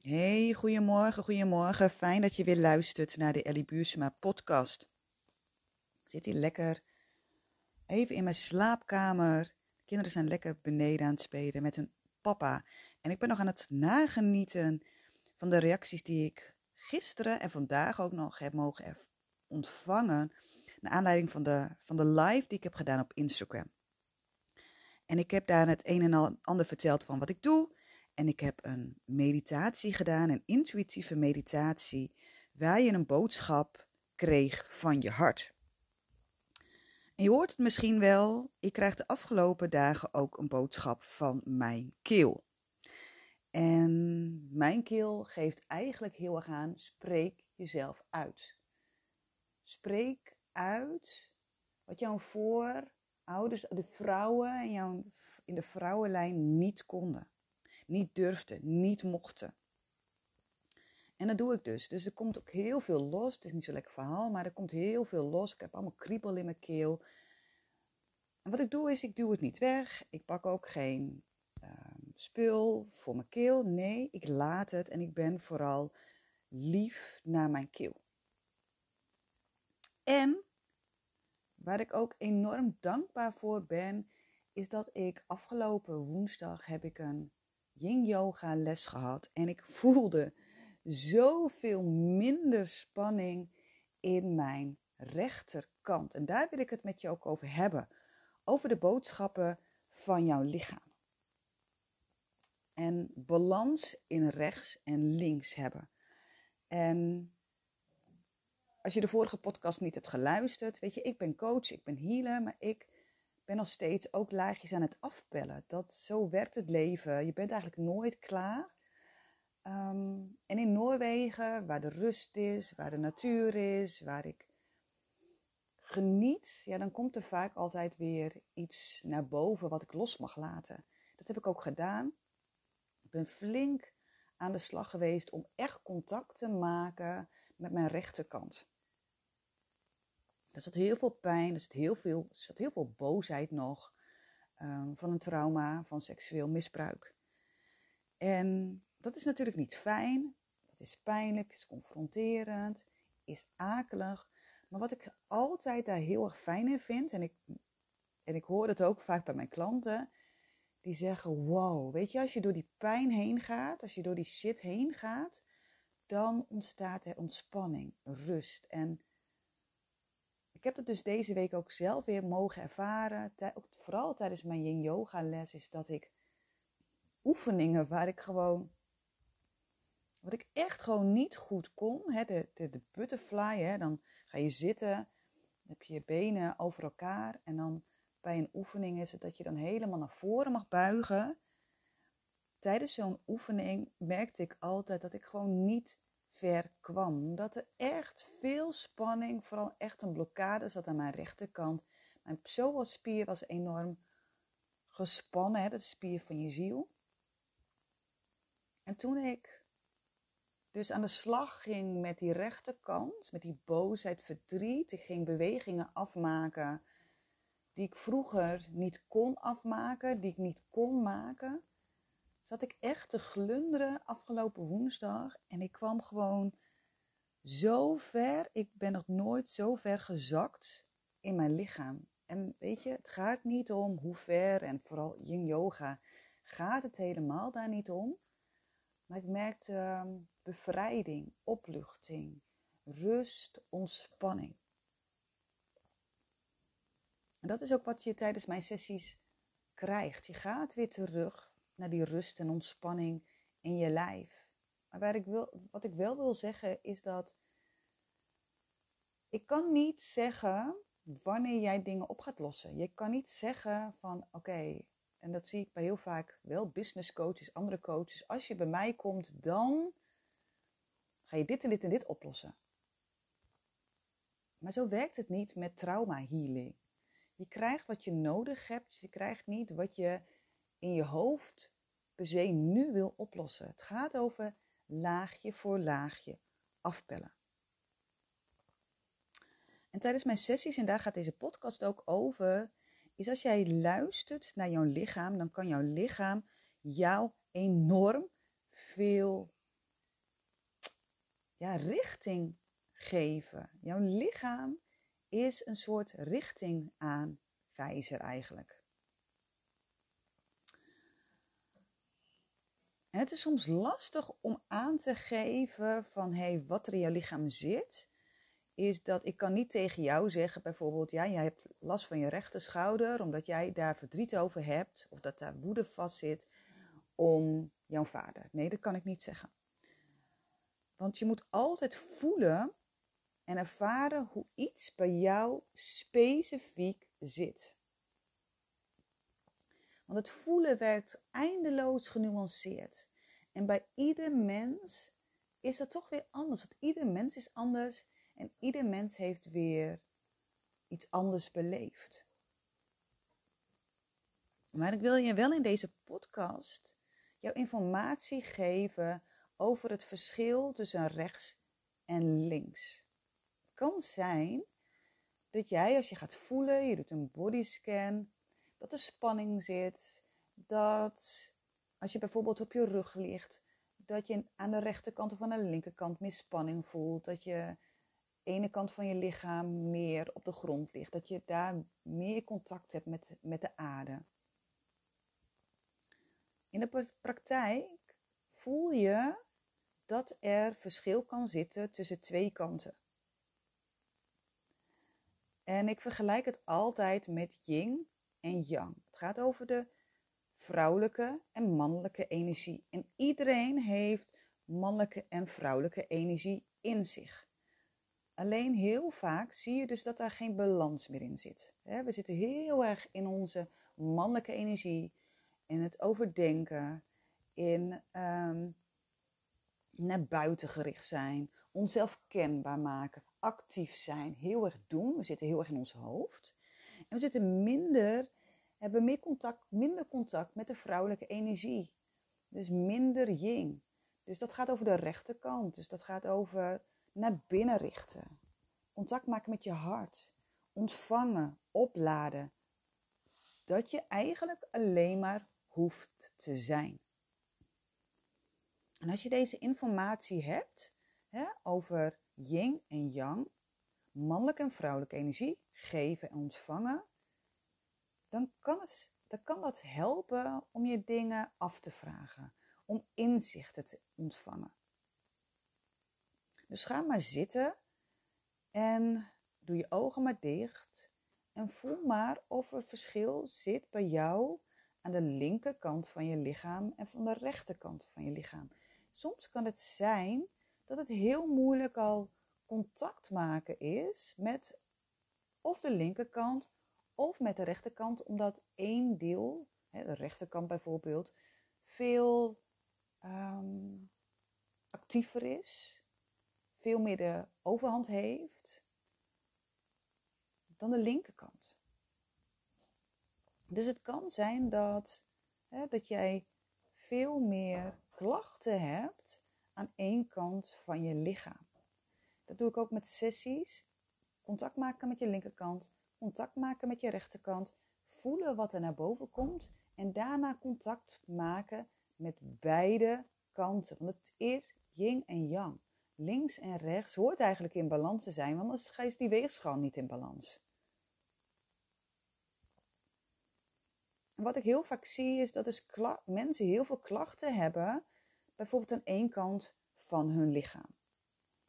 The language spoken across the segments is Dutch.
Hey, goedemorgen, goedemorgen. Fijn dat je weer luistert naar de Ellie Buursma podcast. Ik zit hier lekker even in mijn slaapkamer. De kinderen zijn lekker beneden aan het spelen met hun papa. En ik ben nog aan het nagenieten van de reacties die ik gisteren en vandaag ook nog heb mogen ontvangen. Naar aanleiding van de, van de live die ik heb gedaan op Instagram. En ik heb daar het een en ander verteld van wat ik doe. En ik heb een meditatie gedaan, een intuïtieve meditatie, waar je een boodschap kreeg van je hart. En je hoort het misschien wel, ik krijg de afgelopen dagen ook een boodschap van mijn keel. En mijn keel geeft eigenlijk heel erg aan, spreek jezelf uit. Spreek uit wat jouw voorouders, de vrouwen in, jouw, in de vrouwenlijn niet konden niet durfde, niet mochten. En dat doe ik dus. Dus er komt ook heel veel los. Het is niet zo'n lekker verhaal, maar er komt heel veel los. Ik heb allemaal kriebel in mijn keel. En wat ik doe is, ik duw het niet weg. Ik pak ook geen uh, spul voor mijn keel. Nee, ik laat het en ik ben vooral lief naar mijn keel. En waar ik ook enorm dankbaar voor ben, is dat ik afgelopen woensdag heb ik een yin yoga les gehad en ik voelde zoveel minder spanning in mijn rechterkant. En daar wil ik het met je ook over hebben. Over de boodschappen van jouw lichaam. En balans in rechts en links hebben. En als je de vorige podcast niet hebt geluisterd, weet je, ik ben coach, ik ben healer, maar ik ben nog steeds ook laagjes aan het afpellen. Dat, zo werkt het leven. Je bent eigenlijk nooit klaar. Ehm, en in Noorwegen, waar de rust is, waar de natuur is, waar ik geniet, ja, dan komt er vaak altijd weer iets naar boven wat ik los mag laten. Dat heb ik ook gedaan. Ik ben flink aan de slag geweest om echt contact te maken met mijn rechterkant. Er zat heel veel pijn, er zat heel veel, er zat heel veel boosheid nog um, van een trauma, van seksueel misbruik. En dat is natuurlijk niet fijn, dat is pijnlijk, is confronterend, is akelig. Maar wat ik altijd daar heel erg fijn in vind, en ik, en ik hoor het ook vaak bij mijn klanten, die zeggen: Wow, weet je, als je door die pijn heen gaat, als je door die shit heen gaat, dan ontstaat er ontspanning, rust. En ik heb het dus deze week ook zelf weer mogen ervaren. Vooral tijdens mijn yin yoga les is dat ik oefeningen waar ik gewoon, wat ik echt gewoon niet goed kon, hè, de, de, de butterfly, hè, dan ga je zitten, heb je je benen over elkaar en dan bij een oefening is het dat je dan helemaal naar voren mag buigen. Tijdens zo'n oefening merkte ik altijd dat ik gewoon niet ver kwam. Omdat er echt veel spanning, vooral echt een blokkade zat aan mijn rechterkant. Mijn psoasspier was enorm gespannen, hè, dat spier van je ziel. En toen ik dus aan de slag ging met die rechterkant, met die boosheid, verdriet, ik ging bewegingen afmaken die ik vroeger niet kon afmaken, die ik niet kon maken zat ik echt te glunderen afgelopen woensdag. En ik kwam gewoon zo ver. Ik ben nog nooit zo ver gezakt in mijn lichaam. En weet je, het gaat niet om hoe ver en vooral yin yoga gaat het helemaal daar niet om. Maar ik merkte ehm, bevrijding, opluchting, rust, ontspanning. En dat is ook wat je tijdens mijn sessies krijgt. Je gaat weer terug naar die rust en ontspanning in je lijf. Maar waar ik wil, wat ik wel wil zeggen is dat ik kan niet zeggen wanneer jij dingen op gaat lossen. Je kan niet zeggen van oké, en dat zie ik bij heel vaak wel business coaches, andere coaches. Als je bij mij komt, dan ga je dit en dit en dit oplossen. Maar zo werkt het niet met trauma healing. Je krijgt wat je nodig hebt. Je krijgt niet wat je in je hoofd per nu wil oplossen. Het gaat over laagje voor laagje afpellen. En tijdens mijn sessies, en daar gaat deze podcast ook over, is als jij luistert naar jouw lichaam, dan kan jouw lichaam jou enorm veel ja, richting geven. Jouw lichaam is een soort richting aanwijzer eigenlijk. En het is soms lastig om aan te geven van hey, wat er in jouw lichaam zit. Is dat ik kan niet tegen jou zeggen, bijvoorbeeld, ja, jij hebt last van je rechter schouder, omdat jij daar verdriet over hebt, of dat daar woede vast zit om jouw vader. Nee, dat kan ik niet zeggen. Want je moet altijd voelen en ervaren hoe iets bij jou specifiek zit. Want het voelen werkt eindeloos genuanceerd. En bij ieder mens is dat toch weer anders. Want ieder mens is anders en ieder mens heeft weer iets anders beleefd. Maar ik wil je wel in deze podcast jouw informatie geven over het verschil tussen rechts en links. Het kan zijn dat jij als je gaat voelen, je doet een bodyscan, dat er spanning zit, dat als je bijvoorbeeld op je rug ligt, dat je aan de rechterkant of aan de linkerkant meer spanning voelt, dat je ene kant van je lichaam meer op de grond ligt, dat je daar meer contact hebt met, met de aarde. In de praktijk voel je dat er verschil kan zitten tussen twee kanten. En ik vergelijk het altijd met yin en yang. Het gaat over de vrouwelijke en mannelijke energie. En iedereen heeft mannelijke en vrouwelijke energie in zich. Alleen heel vaak zie je dus dat daar geen balans meer in zit. We zitten heel erg in onze mannelijke energie, in het overdenken, in um, naar buiten gericht zijn, onszelf kenbaar maken, actief zijn, heel erg doen. We zitten heel erg in ons hoofd. En we zitten minder, hebben meer contact, minder contact met de vrouwelijke energie. Dus minder yin. Dus dat gaat over de rechterkant. Dus dat gaat over naar binnen richten. Contact maken met je hart. Ontvangen, opladen. Dat je eigenlijk alleen maar hoeft te zijn. En als je deze informatie hebt hè, over yin en yang, mannelijke en vrouwelijke energie, geven en ontvangen, dan kan, het, dan kan dat helpen om je dingen af te vragen, om inzichten te ontvangen. Dus ga maar zitten en doe je ogen maar dicht en voel maar of er verschil zit bij jou aan de linkerkant van je lichaam en van de rechterkant van je lichaam. Soms kan het zijn dat het heel moeilijk al contact maken is met of de linkerkant of met de rechterkant, omdat één deel, de rechterkant bijvoorbeeld, veel ehm, actiever is, veel meer de overhand heeft dan de linkerkant. Dus het kan zijn dat, hè, dat jij veel meer klachten hebt aan één kant van je lichaam. Dat doe ik ook met sessies. Contact maken met je linkerkant, contact maken met je rechterkant, voelen wat er naar boven komt en daarna contact maken met beide kanten. Want het is yin en yang. Links en rechts hoort eigenlijk in balans te zijn, want anders is die weegschaal niet in balans. Wat ik heel vaak zie is dat dus mensen heel veel klachten hebben, bijvoorbeeld aan één kant van hun lichaam.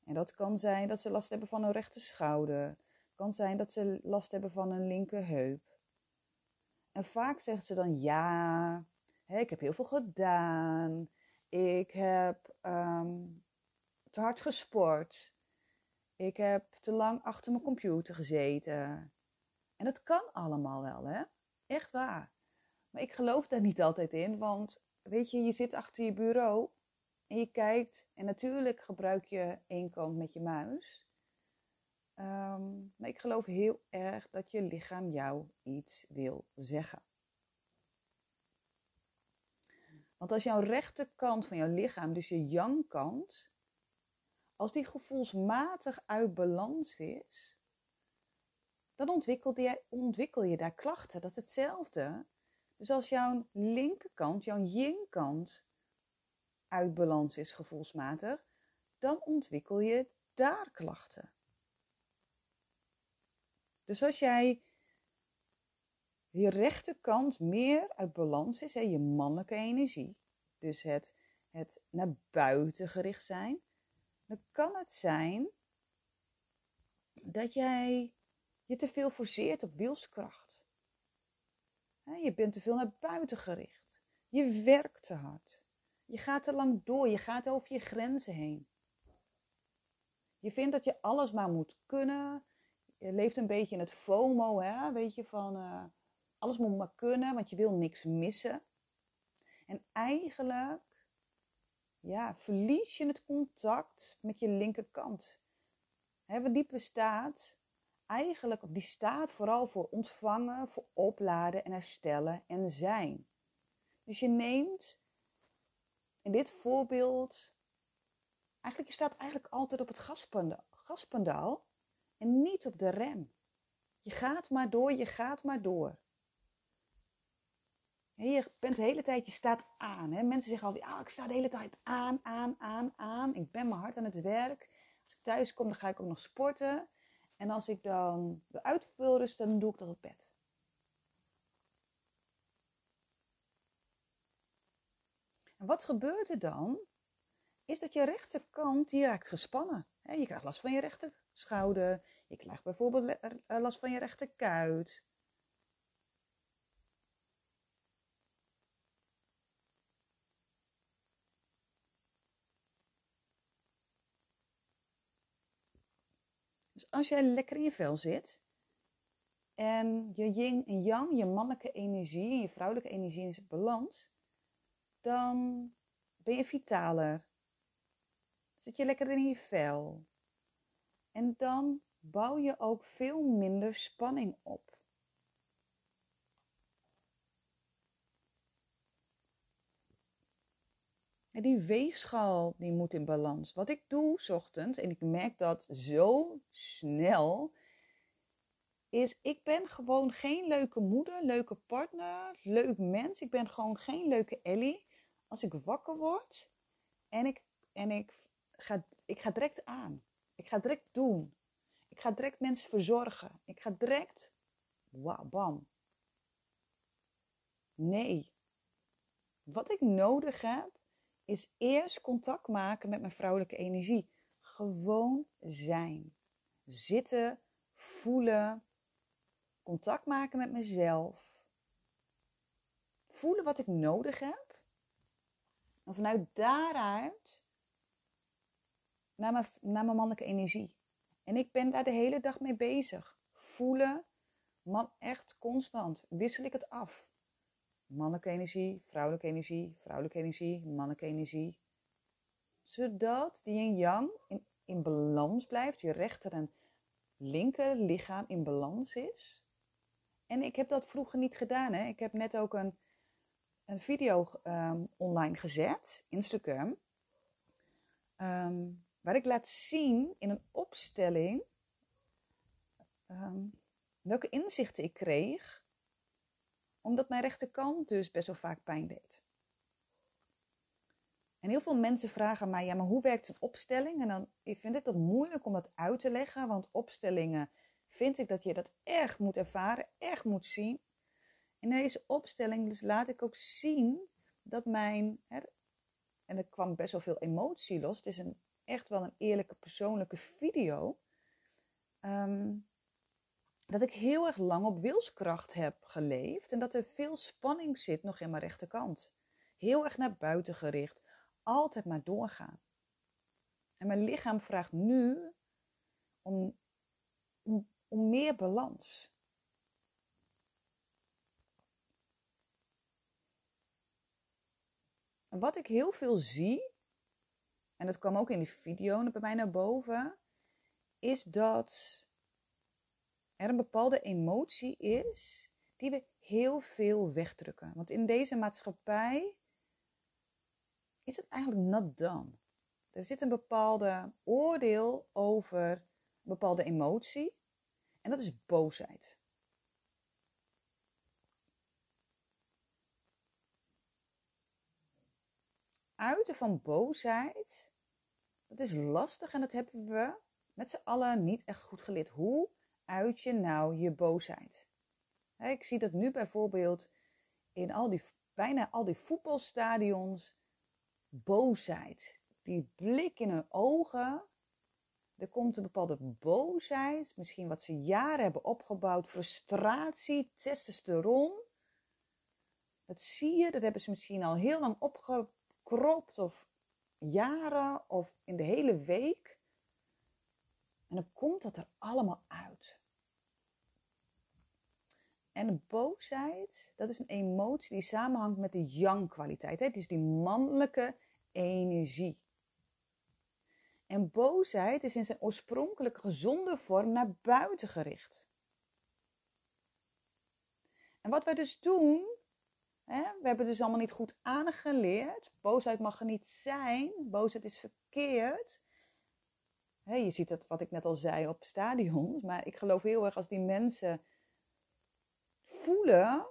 En dat kan zijn dat ze last hebben van een rechte schouder. Het kan zijn dat ze last hebben van een linkerheup. En vaak zeggen ze dan ja, ik heb heel veel gedaan. Ik heb ehm, te hard gesport. Ik heb te lang achter mijn computer gezeten. En dat kan allemaal wel, hè? Echt waar. Maar ik geloof daar niet altijd in, want weet je, je zit achter je bureau en je kijkt en natuurlijk gebruik je één kant met je muis. Ehm, maar ik geloof heel erg dat je lichaam jou iets wil zeggen. Want als jouw rechterkant van jouw lichaam, dus je yang-kant, als die gevoelsmatig uit balans is, dan ontwikkel je, ontwikkel je daar klachten. Dat is hetzelfde dus als jouw linkerkant, jouw yin-kant uit balans is gevoelsmatig, dan ontwikkel je daar klachten. Dus als jij je rechterkant meer uit balans is, hè, je mannelijke energie, dus het, het naar buiten gericht zijn, dan kan het zijn dat jij je te veel forceert op wilskracht. Je bent te veel naar buiten gericht. Je werkt te hard. Je gaat te lang door. Je gaat over je grenzen heen. Je vindt dat je alles maar moet kunnen. Je leeft een beetje in het FOMO, hè? weet je, van uh, alles moet maar kunnen, want je wil niks missen. En eigenlijk, ja, verlies je het contact met je linkerkant. Hè, die bestaat eigenlijk, die staat vooral voor ontvangen, voor opladen en herstellen en zijn. Dus je neemt in dit voorbeeld, eigenlijk je staat eigenlijk altijd op het gaspandaal en niet op de rem. Je gaat maar door, je gaat maar door. Je bent de hele tijd, je staat aan. Hè? Mensen zeggen altijd, ah, ik sta de hele tijd aan, aan, aan, aan. Ik ben mijn hard aan het werk. Als ik thuis kom, dan ga ik ook nog sporten. En als ik dan uit wil rusten, dan doe ik dat op bed. En wat gebeurt er dan? Is dat je rechterkant, die raakt gespannen. Je krijgt last van je rechterschouder. Je krijgt bijvoorbeeld eh, last van je rechterkuit. Dus als jij lekker in je vel zit en je yin en yang, je mannelijke energie en je vrouwelijke energie is balans, dan ben je vitaler. Zit je lekker in je vel. En dan bouw je ook veel minder spanning op. En die weegschaal die moet in balans. Wat ik doe ochtends, en ik merk dat zo snel, is ik ben gewoon geen leuke moeder, leuke partner, leuk mens. Ik ben gewoon geen leuke Ellie. Als ik wakker word en ik, en ik, ga, ik ga direct aan. Ik ga direct doen. Ik ga direct mensen verzorgen. Ik ga direct, wauw, bam. Nee. Wat ik nodig heb, is eerst contact maken met mijn vrouwelijke energie. Gewoon zijn. Zitten, voelen, contact maken met mezelf. Voelen wat ik nodig heb. En vanuit daaruit naar mijn, naar mijn mannelijke energie. En ik ben daar de hele dag mee bezig. Voelen, man, echt constant. Wissel ik het af mannelijke energie, vrouwelijke energie, vrouwelijke energie, mannelijke energie. Zodat die yin yang in, in balans blijft, je rechter en linker lichaam in balans is. En ik heb dat vroeger niet gedaan. Hè. Ik heb net ook een, een video um, online gezet, Instagram, um, waar ik laat zien in een opstelling um, welke inzichten ik kreeg omdat mijn rechterkant dus best wel vaak pijn deed. En heel veel mensen vragen mij, ja, maar hoe werkt een opstelling? En dan ik vind ik dat moeilijk om dat uit te leggen, want opstellingen vind ik dat je dat echt moet ervaren, echt moet zien. In deze opstelling dus laat ik ook zien dat mijn, hè, en er kwam best wel veel emotie los, het is een, echt wel een eerlijke persoonlijke video. Um, dat ik heel erg lang op wilskracht heb geleefd en dat er veel spanning zit nog in mijn rechterkant. Heel erg naar buiten gericht, altijd maar doorgaan. En mijn lichaam vraagt nu om, om meer balans. En wat ik heel veel zie, en dat kwam ook in die video bij mij naar boven, is dat er een bepaalde emotie is die we heel veel wegdrukken. Want in deze maatschappij is het eigenlijk not done. Er zit een bepaalde oordeel over een bepaalde emotie en dat is boosheid. Uiten van boosheid Dat is lastig en dat hebben we met z'n allen niet echt goed geleerd. Hoe uit je nou je boosheid? ik zie dat nu bijvoorbeeld in al die, bijna al die voetbalstadions boosheid. Die blik in hun ogen. Er komt een bepaalde boosheid, misschien wat ze jaren hebben opgebouwd, frustratie, testosteron. Dat zie je, dat hebben ze misschien al heel lang opgekropt of jaren of in de hele week. En dan komt dat er allemaal uit. En boosheid, dat is een emotie die samenhangt met de yang-kwaliteit. Dus die mannelijke energie. En boosheid is in zijn oorspronkelijke gezonde vorm naar buiten gericht. En wat wij dus doen, we hebben dus allemaal niet goed aangeleerd. Boosheid mag er niet zijn. Boosheid is verkeerd. Je ziet dat wat ik net al zei op stadions. Maar ik geloof heel erg als die mensen voelen,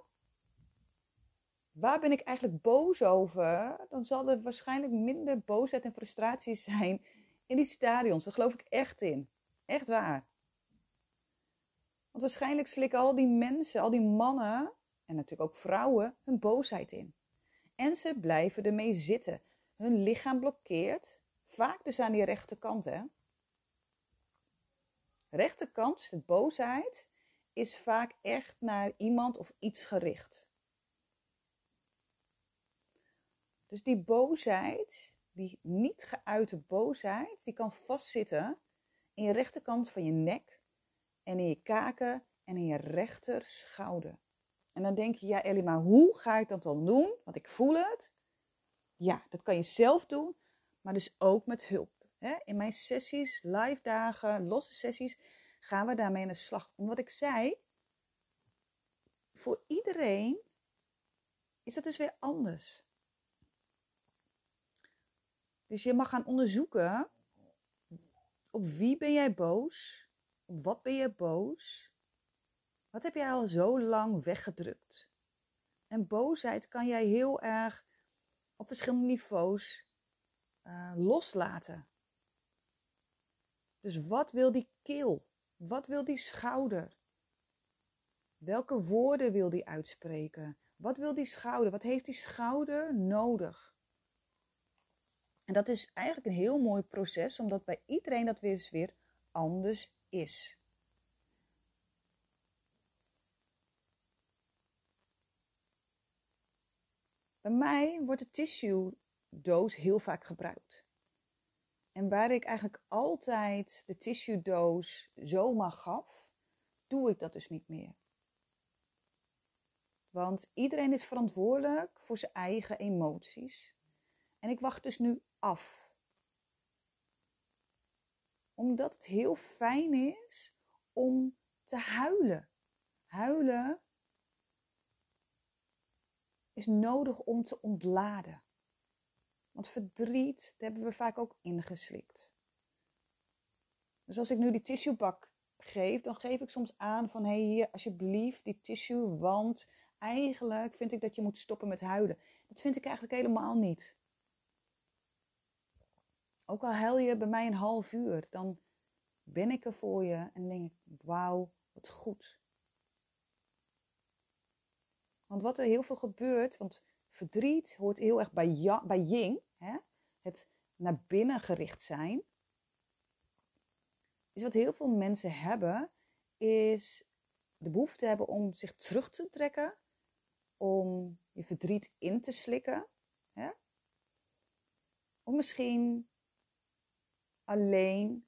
waar ben ik eigenlijk boos over? Dan zal er waarschijnlijk minder boosheid en frustratie zijn in die stadions. Daar geloof ik echt in. Echt waar. Want waarschijnlijk slikken al die mensen, al die mannen en natuurlijk ook vrouwen hun boosheid in. En ze blijven ermee zitten. Hun lichaam blokkeert, vaak dus aan die rechterkant. Hè? Rechterkant, de boosheid, is vaak echt naar iemand of iets gericht. Dus die boosheid, die niet geuite boosheid, die kan vastzitten in je rechterkant van je nek en in je kaken en in je rechter schouder. En dan denk je, ja Ellie, maar hoe ga ik dat dan doen? Want ik voel het. Ja, dat kan je zelf doen, maar dus ook met hulp. In mijn sessies, live dagen, losse sessies, gaan we daarmee aan de slag. Omdat ik zei, voor iedereen is het dus weer anders. Dus je mag gaan onderzoeken op wie ben jij boos? Op wat ben je boos? Wat heb jij al zo lang weggedrukt? En boosheid kan jij heel erg op verschillende niveaus uh, loslaten. Dus wat wil die keel? Wat wil die schouder? Welke woorden wil die uitspreken? Wat wil die schouder? Wat heeft die schouder nodig? En dat is eigenlijk een heel mooi proces, omdat bij iedereen dat weer, weer anders is. Bij mij wordt de tissue doos heel vaak gebruikt. En waar ik eigenlijk altijd de tissue doos zomaar gaf, doe ik dat dus niet meer. Want iedereen is verantwoordelijk voor zijn eigen emoties. En ik wacht dus nu af. Omdat het heel fijn is om te huilen. Huilen is nodig om te ontladen. Want verdriet, hebben we vaak ook ingeslikt. Dus als ik nu die tissuebak geef, dan geef ik soms aan van hé hey, hier alsjeblieft die tissue, want eigenlijk vind ik dat je moet stoppen met huilen. Dat vind ik eigenlijk helemaal niet. Ook al huil je bij mij een half uur, dan ben ik er voor je en denk ik, wauw, wat goed. Want wat er heel veel gebeurt, want verdriet hoort heel erg bij, bij Ying, hè? het naar binnen gericht zijn. Is wat heel veel mensen hebben, is de behoefte hebben om zich terug te trekken om je verdriet in te slikken. Hè? Of misschien alleen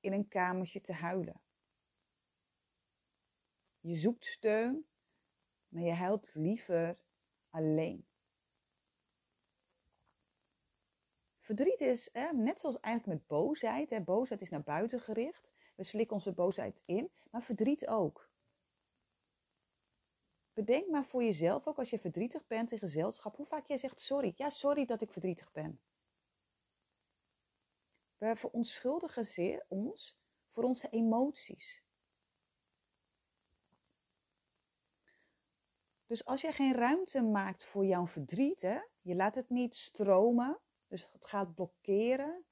in een kamertje te huilen. Je zoekt steun, maar je huilt liever alleen. Verdriet is, hè, net zoals eigenlijk met boosheid, hè, boosheid is naar buiten gericht. We slikken onze boosheid in, maar verdriet ook. Bedenk maar voor jezelf, ook als je verdrietig bent in gezelschap, hoe vaak jij zegt sorry. Ja, sorry dat ik verdrietig ben. We verontschuldigen zeer ons voor onze emoties. Dus als jij geen ruimte maakt voor jouw verdriet, hè, je laat het niet stromen, dus het gaat blokkeren,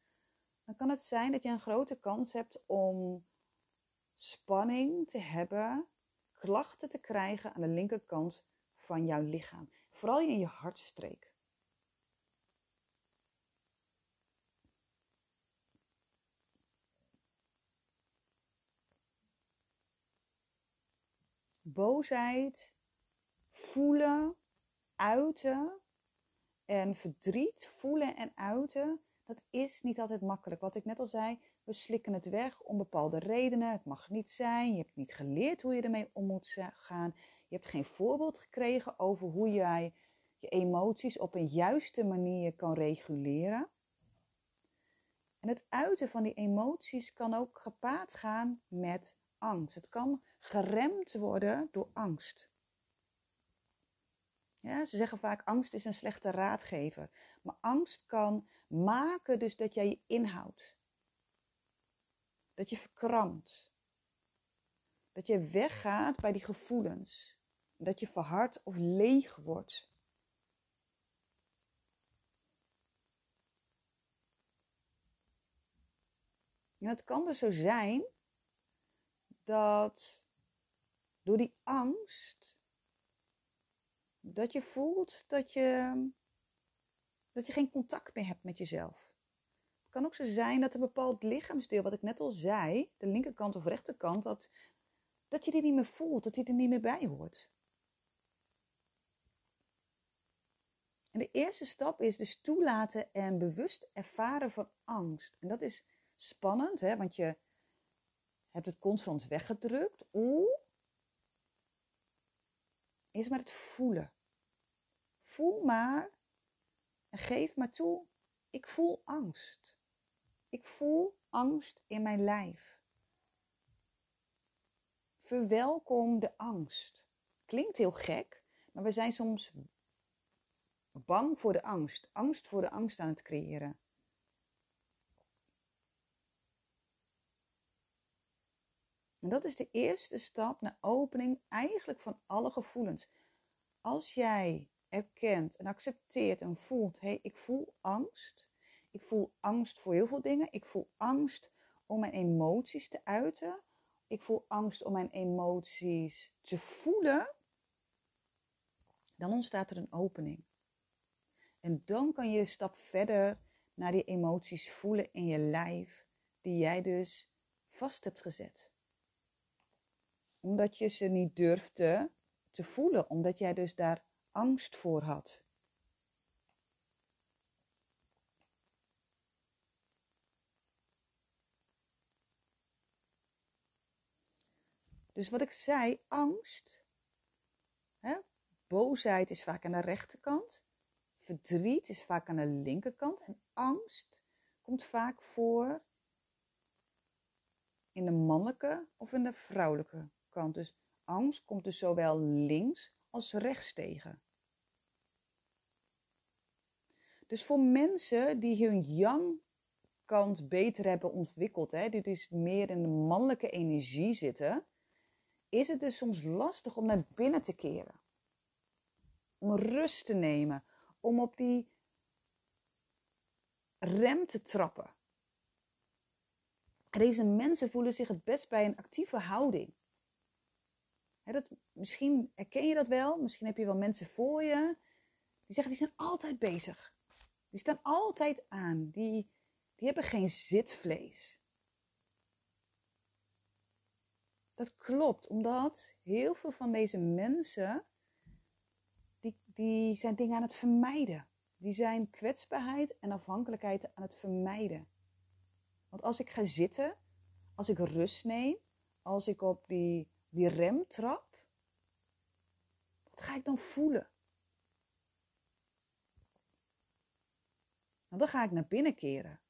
dan kan het zijn dat je een grote kans hebt om spanning te hebben, klachten te krijgen aan de linkerkant van jouw lichaam. Vooral in je hartstreek. Boosheid voelen, uiten en verdriet voelen en uiten, dat is niet altijd makkelijk. Wat ik net al zei, we slikken het weg om bepaalde redenen. Het mag niet zijn. Je hebt niet geleerd hoe je ermee om moet gaan. Je hebt geen voorbeeld gekregen over hoe jij je emoties op een juiste manier kan reguleren. En het uiten van die emoties kan ook gepaard gaan met angst. Het kan geremd worden door angst. Ja, ze zeggen vaak angst is een slechte raadgever. Maar angst kan maken dus dat jij je inhoudt. Dat je verkrampt. Dat je weggaat bij die gevoelens. Dat je verhard of leeg wordt. En het kan dus zo zijn dat door die angst, dat je voelt dat je, dat je geen contact meer hebt met jezelf. Het kan ook zo zijn dat een bepaald lichaamsdeel, wat ik net al zei, de linkerkant of rechterkant, dat, dat je die niet meer voelt, dat die er niet meer bij hoort. En de eerste stap is dus toelaten en bewust ervaren van angst. En dat is spannend, hè? want je hebt het constant weggedrukt. Oeh, is maar het voelen. Voel maar en geef maar toe, ik voel angst. Ik voel angst in mijn lijf. Verwelkom de angst. Klinkt heel gek, maar we zijn soms bang voor de angst. Angst voor de angst aan het creëren. En dat is de eerste stap naar opening eigenlijk van alle gevoelens. Als jij erkent en accepteert en voelt, hé, hey, ik voel angst. Ik voel angst voor heel veel dingen. Ik voel angst om mijn emoties te uiten. Ik voel angst om mijn emoties te voelen. Dan ontstaat er een opening. En dan kan je een stap verder naar die emoties voelen in je lijf, die jij dus vast hebt gezet omdat je ze niet durfde te voelen, omdat jij dus daar angst voor had. Dus wat ik zei, angst, hè, boosheid is vaak aan de rechterkant, verdriet is vaak aan de linkerkant en angst komt vaak voor in de mannelijke of in de vrouwelijke kant. Dus angst komt dus zowel links als rechts tegen. Dus voor mensen die hun yang kant beter hebben ontwikkeld, hè, die dus meer in de mannelijke energie zitten, is het dus soms lastig om naar binnen te keren. Om rust te nemen, om op die rem te trappen. Deze mensen voelen zich het best bij een actieve houding dat, misschien herken je dat wel. Misschien heb je wel mensen voor je. Die zeggen, die zijn altijd bezig. Die staan altijd aan. Die, die hebben geen zitvlees. Dat klopt, omdat heel veel van deze mensen, die, die zijn dingen aan het vermijden. Die zijn kwetsbaarheid en afhankelijkheid aan het vermijden. Want als ik ga zitten, als ik rust neem, als ik op die die remtrap, wat ga ik dan voelen? Nou, dan ga ik naar binnen keren.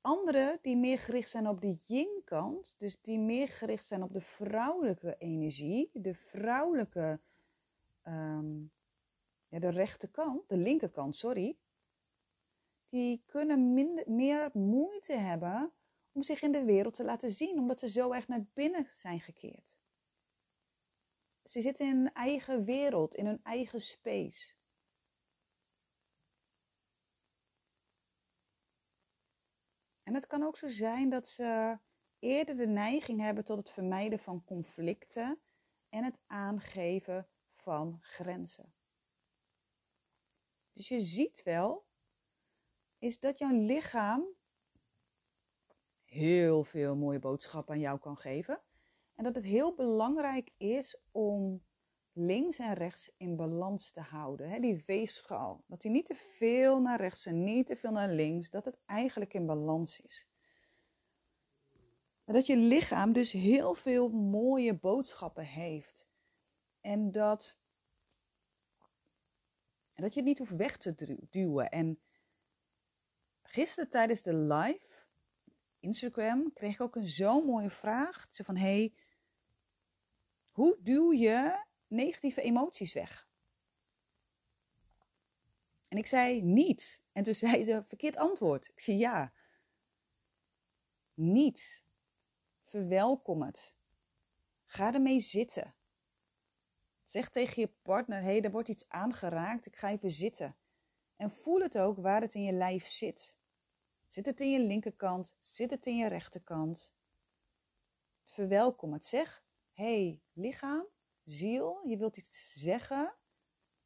Anderen die meer gericht zijn op de yin-kant, dus die meer gericht zijn op de vrouwelijke energie, de vrouwelijke, um, ja, de rechterkant, de linkerkant, sorry, die kunnen minder, meer moeite hebben om zich in de wereld te laten zien, omdat ze zo erg naar binnen zijn gekeerd. Ze zitten in hun eigen wereld, in hun eigen space. En het kan ook zo zijn dat ze eerder de neiging hebben tot het vermijden van conflicten en het aangeven van grenzen. Dus je ziet wel, is dat jouw lichaam heel veel mooie boodschappen aan jou kan geven. En dat het heel belangrijk is om links en rechts in balans te houden. Hè? Die weegschaal. Dat die niet te veel naar rechts en niet te veel naar links. Dat het eigenlijk in balans is. Dat je lichaam dus heel veel mooie boodschappen heeft. En dat, dat je het niet hoeft weg te duwen. En gisteren tijdens de live Instagram kreeg ik ook een zo'n mooie vraag. Ze van, hey, hoe duw je negatieve emoties weg? En ik zei niet. En toen zei ze verkeerd antwoord. Ik zei ja. Niet. Verwelkom het. Ga ermee zitten. Zeg tegen je partner: hé, hey, er wordt iets aangeraakt. Ik ga even zitten. En voel het ook waar het in je lijf zit. Zit het in je linkerkant? Zit het in je rechterkant? Verwelkom het. Zeg: hey, lichaam, ziel, je wilt iets zeggen.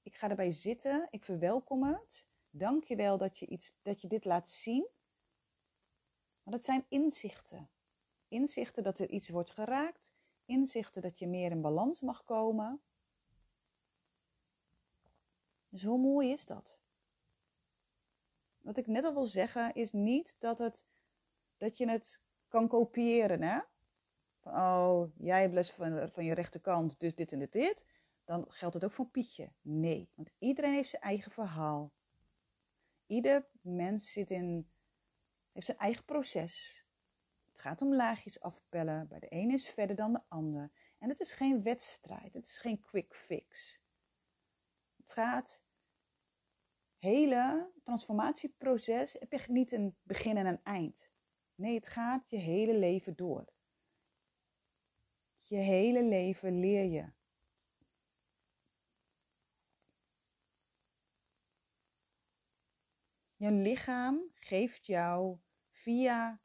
Ik ga erbij zitten. Ik verwelkom het. Dank je wel dat je, iets, dat je dit laat zien. Maar dat zijn inzichten. Inzichten dat er iets wordt geraakt. Inzichten dat je meer in balans mag komen. Dus hoe mooi is dat? Wat ik net al wil zeggen is niet dat, het, dat je het kan kopiëren. Hè? Van, oh, jij hebt les van, van je rechterkant, dus dit en dit, dit. Dan geldt het ook voor Pietje. Nee, want iedereen heeft zijn eigen verhaal. Ieder mens zit in, heeft zijn eigen proces. Het gaat om laagjes afpellen. Bij de ene is verder dan de ander. En het is geen wedstrijd. Het is geen quick fix. Het gaat hele transformatieproces heb je niet een begin en een eind. Nee, het gaat je hele leven door. Je hele leven leer je. Je lichaam geeft jou via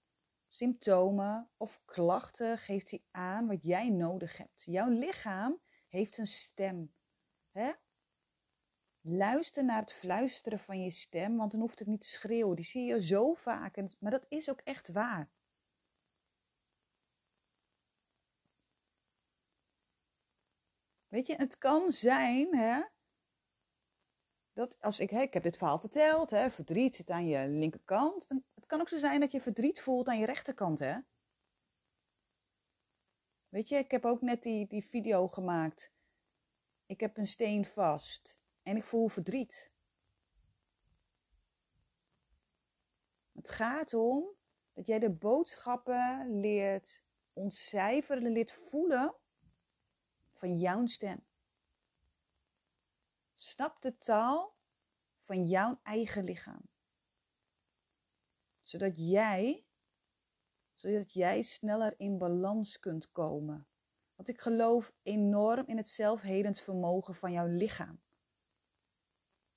symptomen of klachten geeft hij aan wat jij nodig hebt. Jouw lichaam heeft een stem. Hè? Luister naar het fluisteren van je stem, want dan hoeft het niet te schreeuwen. Die zie je zo vaak, maar dat is ook echt waar. Weet je, het kan zijn, hè, dat als ik, hè, ik heb dit verhaal verteld, hè, verdriet zit aan je linkerkant. Dan, het kan ook zo zijn dat je verdriet voelt aan je rechterkant, hè. Weet je, ik heb ook net die, die video gemaakt. Ik heb een steen vast en ik voel verdriet. Het gaat om dat jij de boodschappen leert ontcijferen, leert voelen van jouw stem. Snap de taal van jouw eigen lichaam. Zodat jij, zodat jij sneller in balans kunt komen. Want ik geloof enorm in het zelfhelend vermogen van jouw lichaam.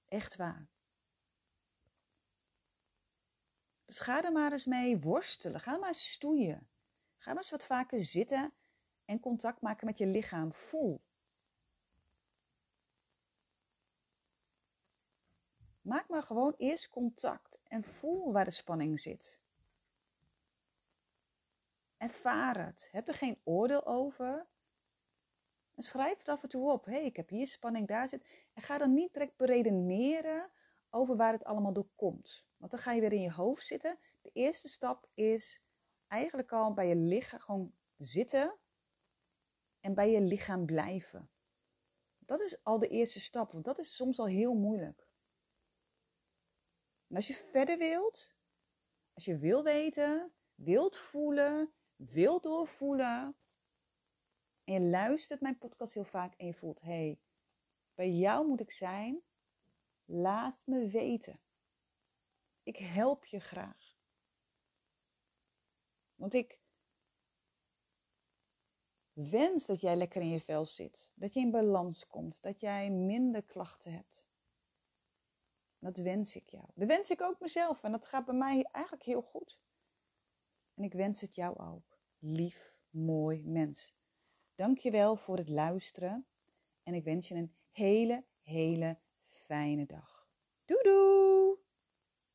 Echt waar. Dus ga er maar eens mee worstelen. Ga maar stoeien. Ga maar eens wat vaker zitten en contact maken met je lichaam. Voel. Maak maar gewoon eerst contact en voel waar de spanning zit. Ervaar het. Heb er geen oordeel over. En schrijf het af en toe op. Hey, ik heb hier spanning, daar zit. En ga dan niet direct beredeneren over waar het allemaal door komt. Want dan ga je weer in je hoofd zitten. De eerste stap is eigenlijk al bij je lichaam gewoon zitten en bij je lichaam blijven. Dat is al de eerste stap, want dat is soms al heel moeilijk. En als je verder wilt, als je wil weten, wilt voelen, wilt doorvoelen, en je luistert mijn podcast heel vaak en je voelt, hé, hey, bij jou moet ik zijn, laat me weten. Ik help je graag. Want ik wens dat jij lekker in je vel zit, dat je in balans komt, dat jij minder klachten hebt. Dat wens ik jou. Dat wens ik ook mezelf en dat gaat bij mij eigenlijk heel goed. En ik wens het jou ook. Lief, mooi mens. Dank je wel voor het luisteren. En ik wens je een hele, hele fijne dag. Doei doei!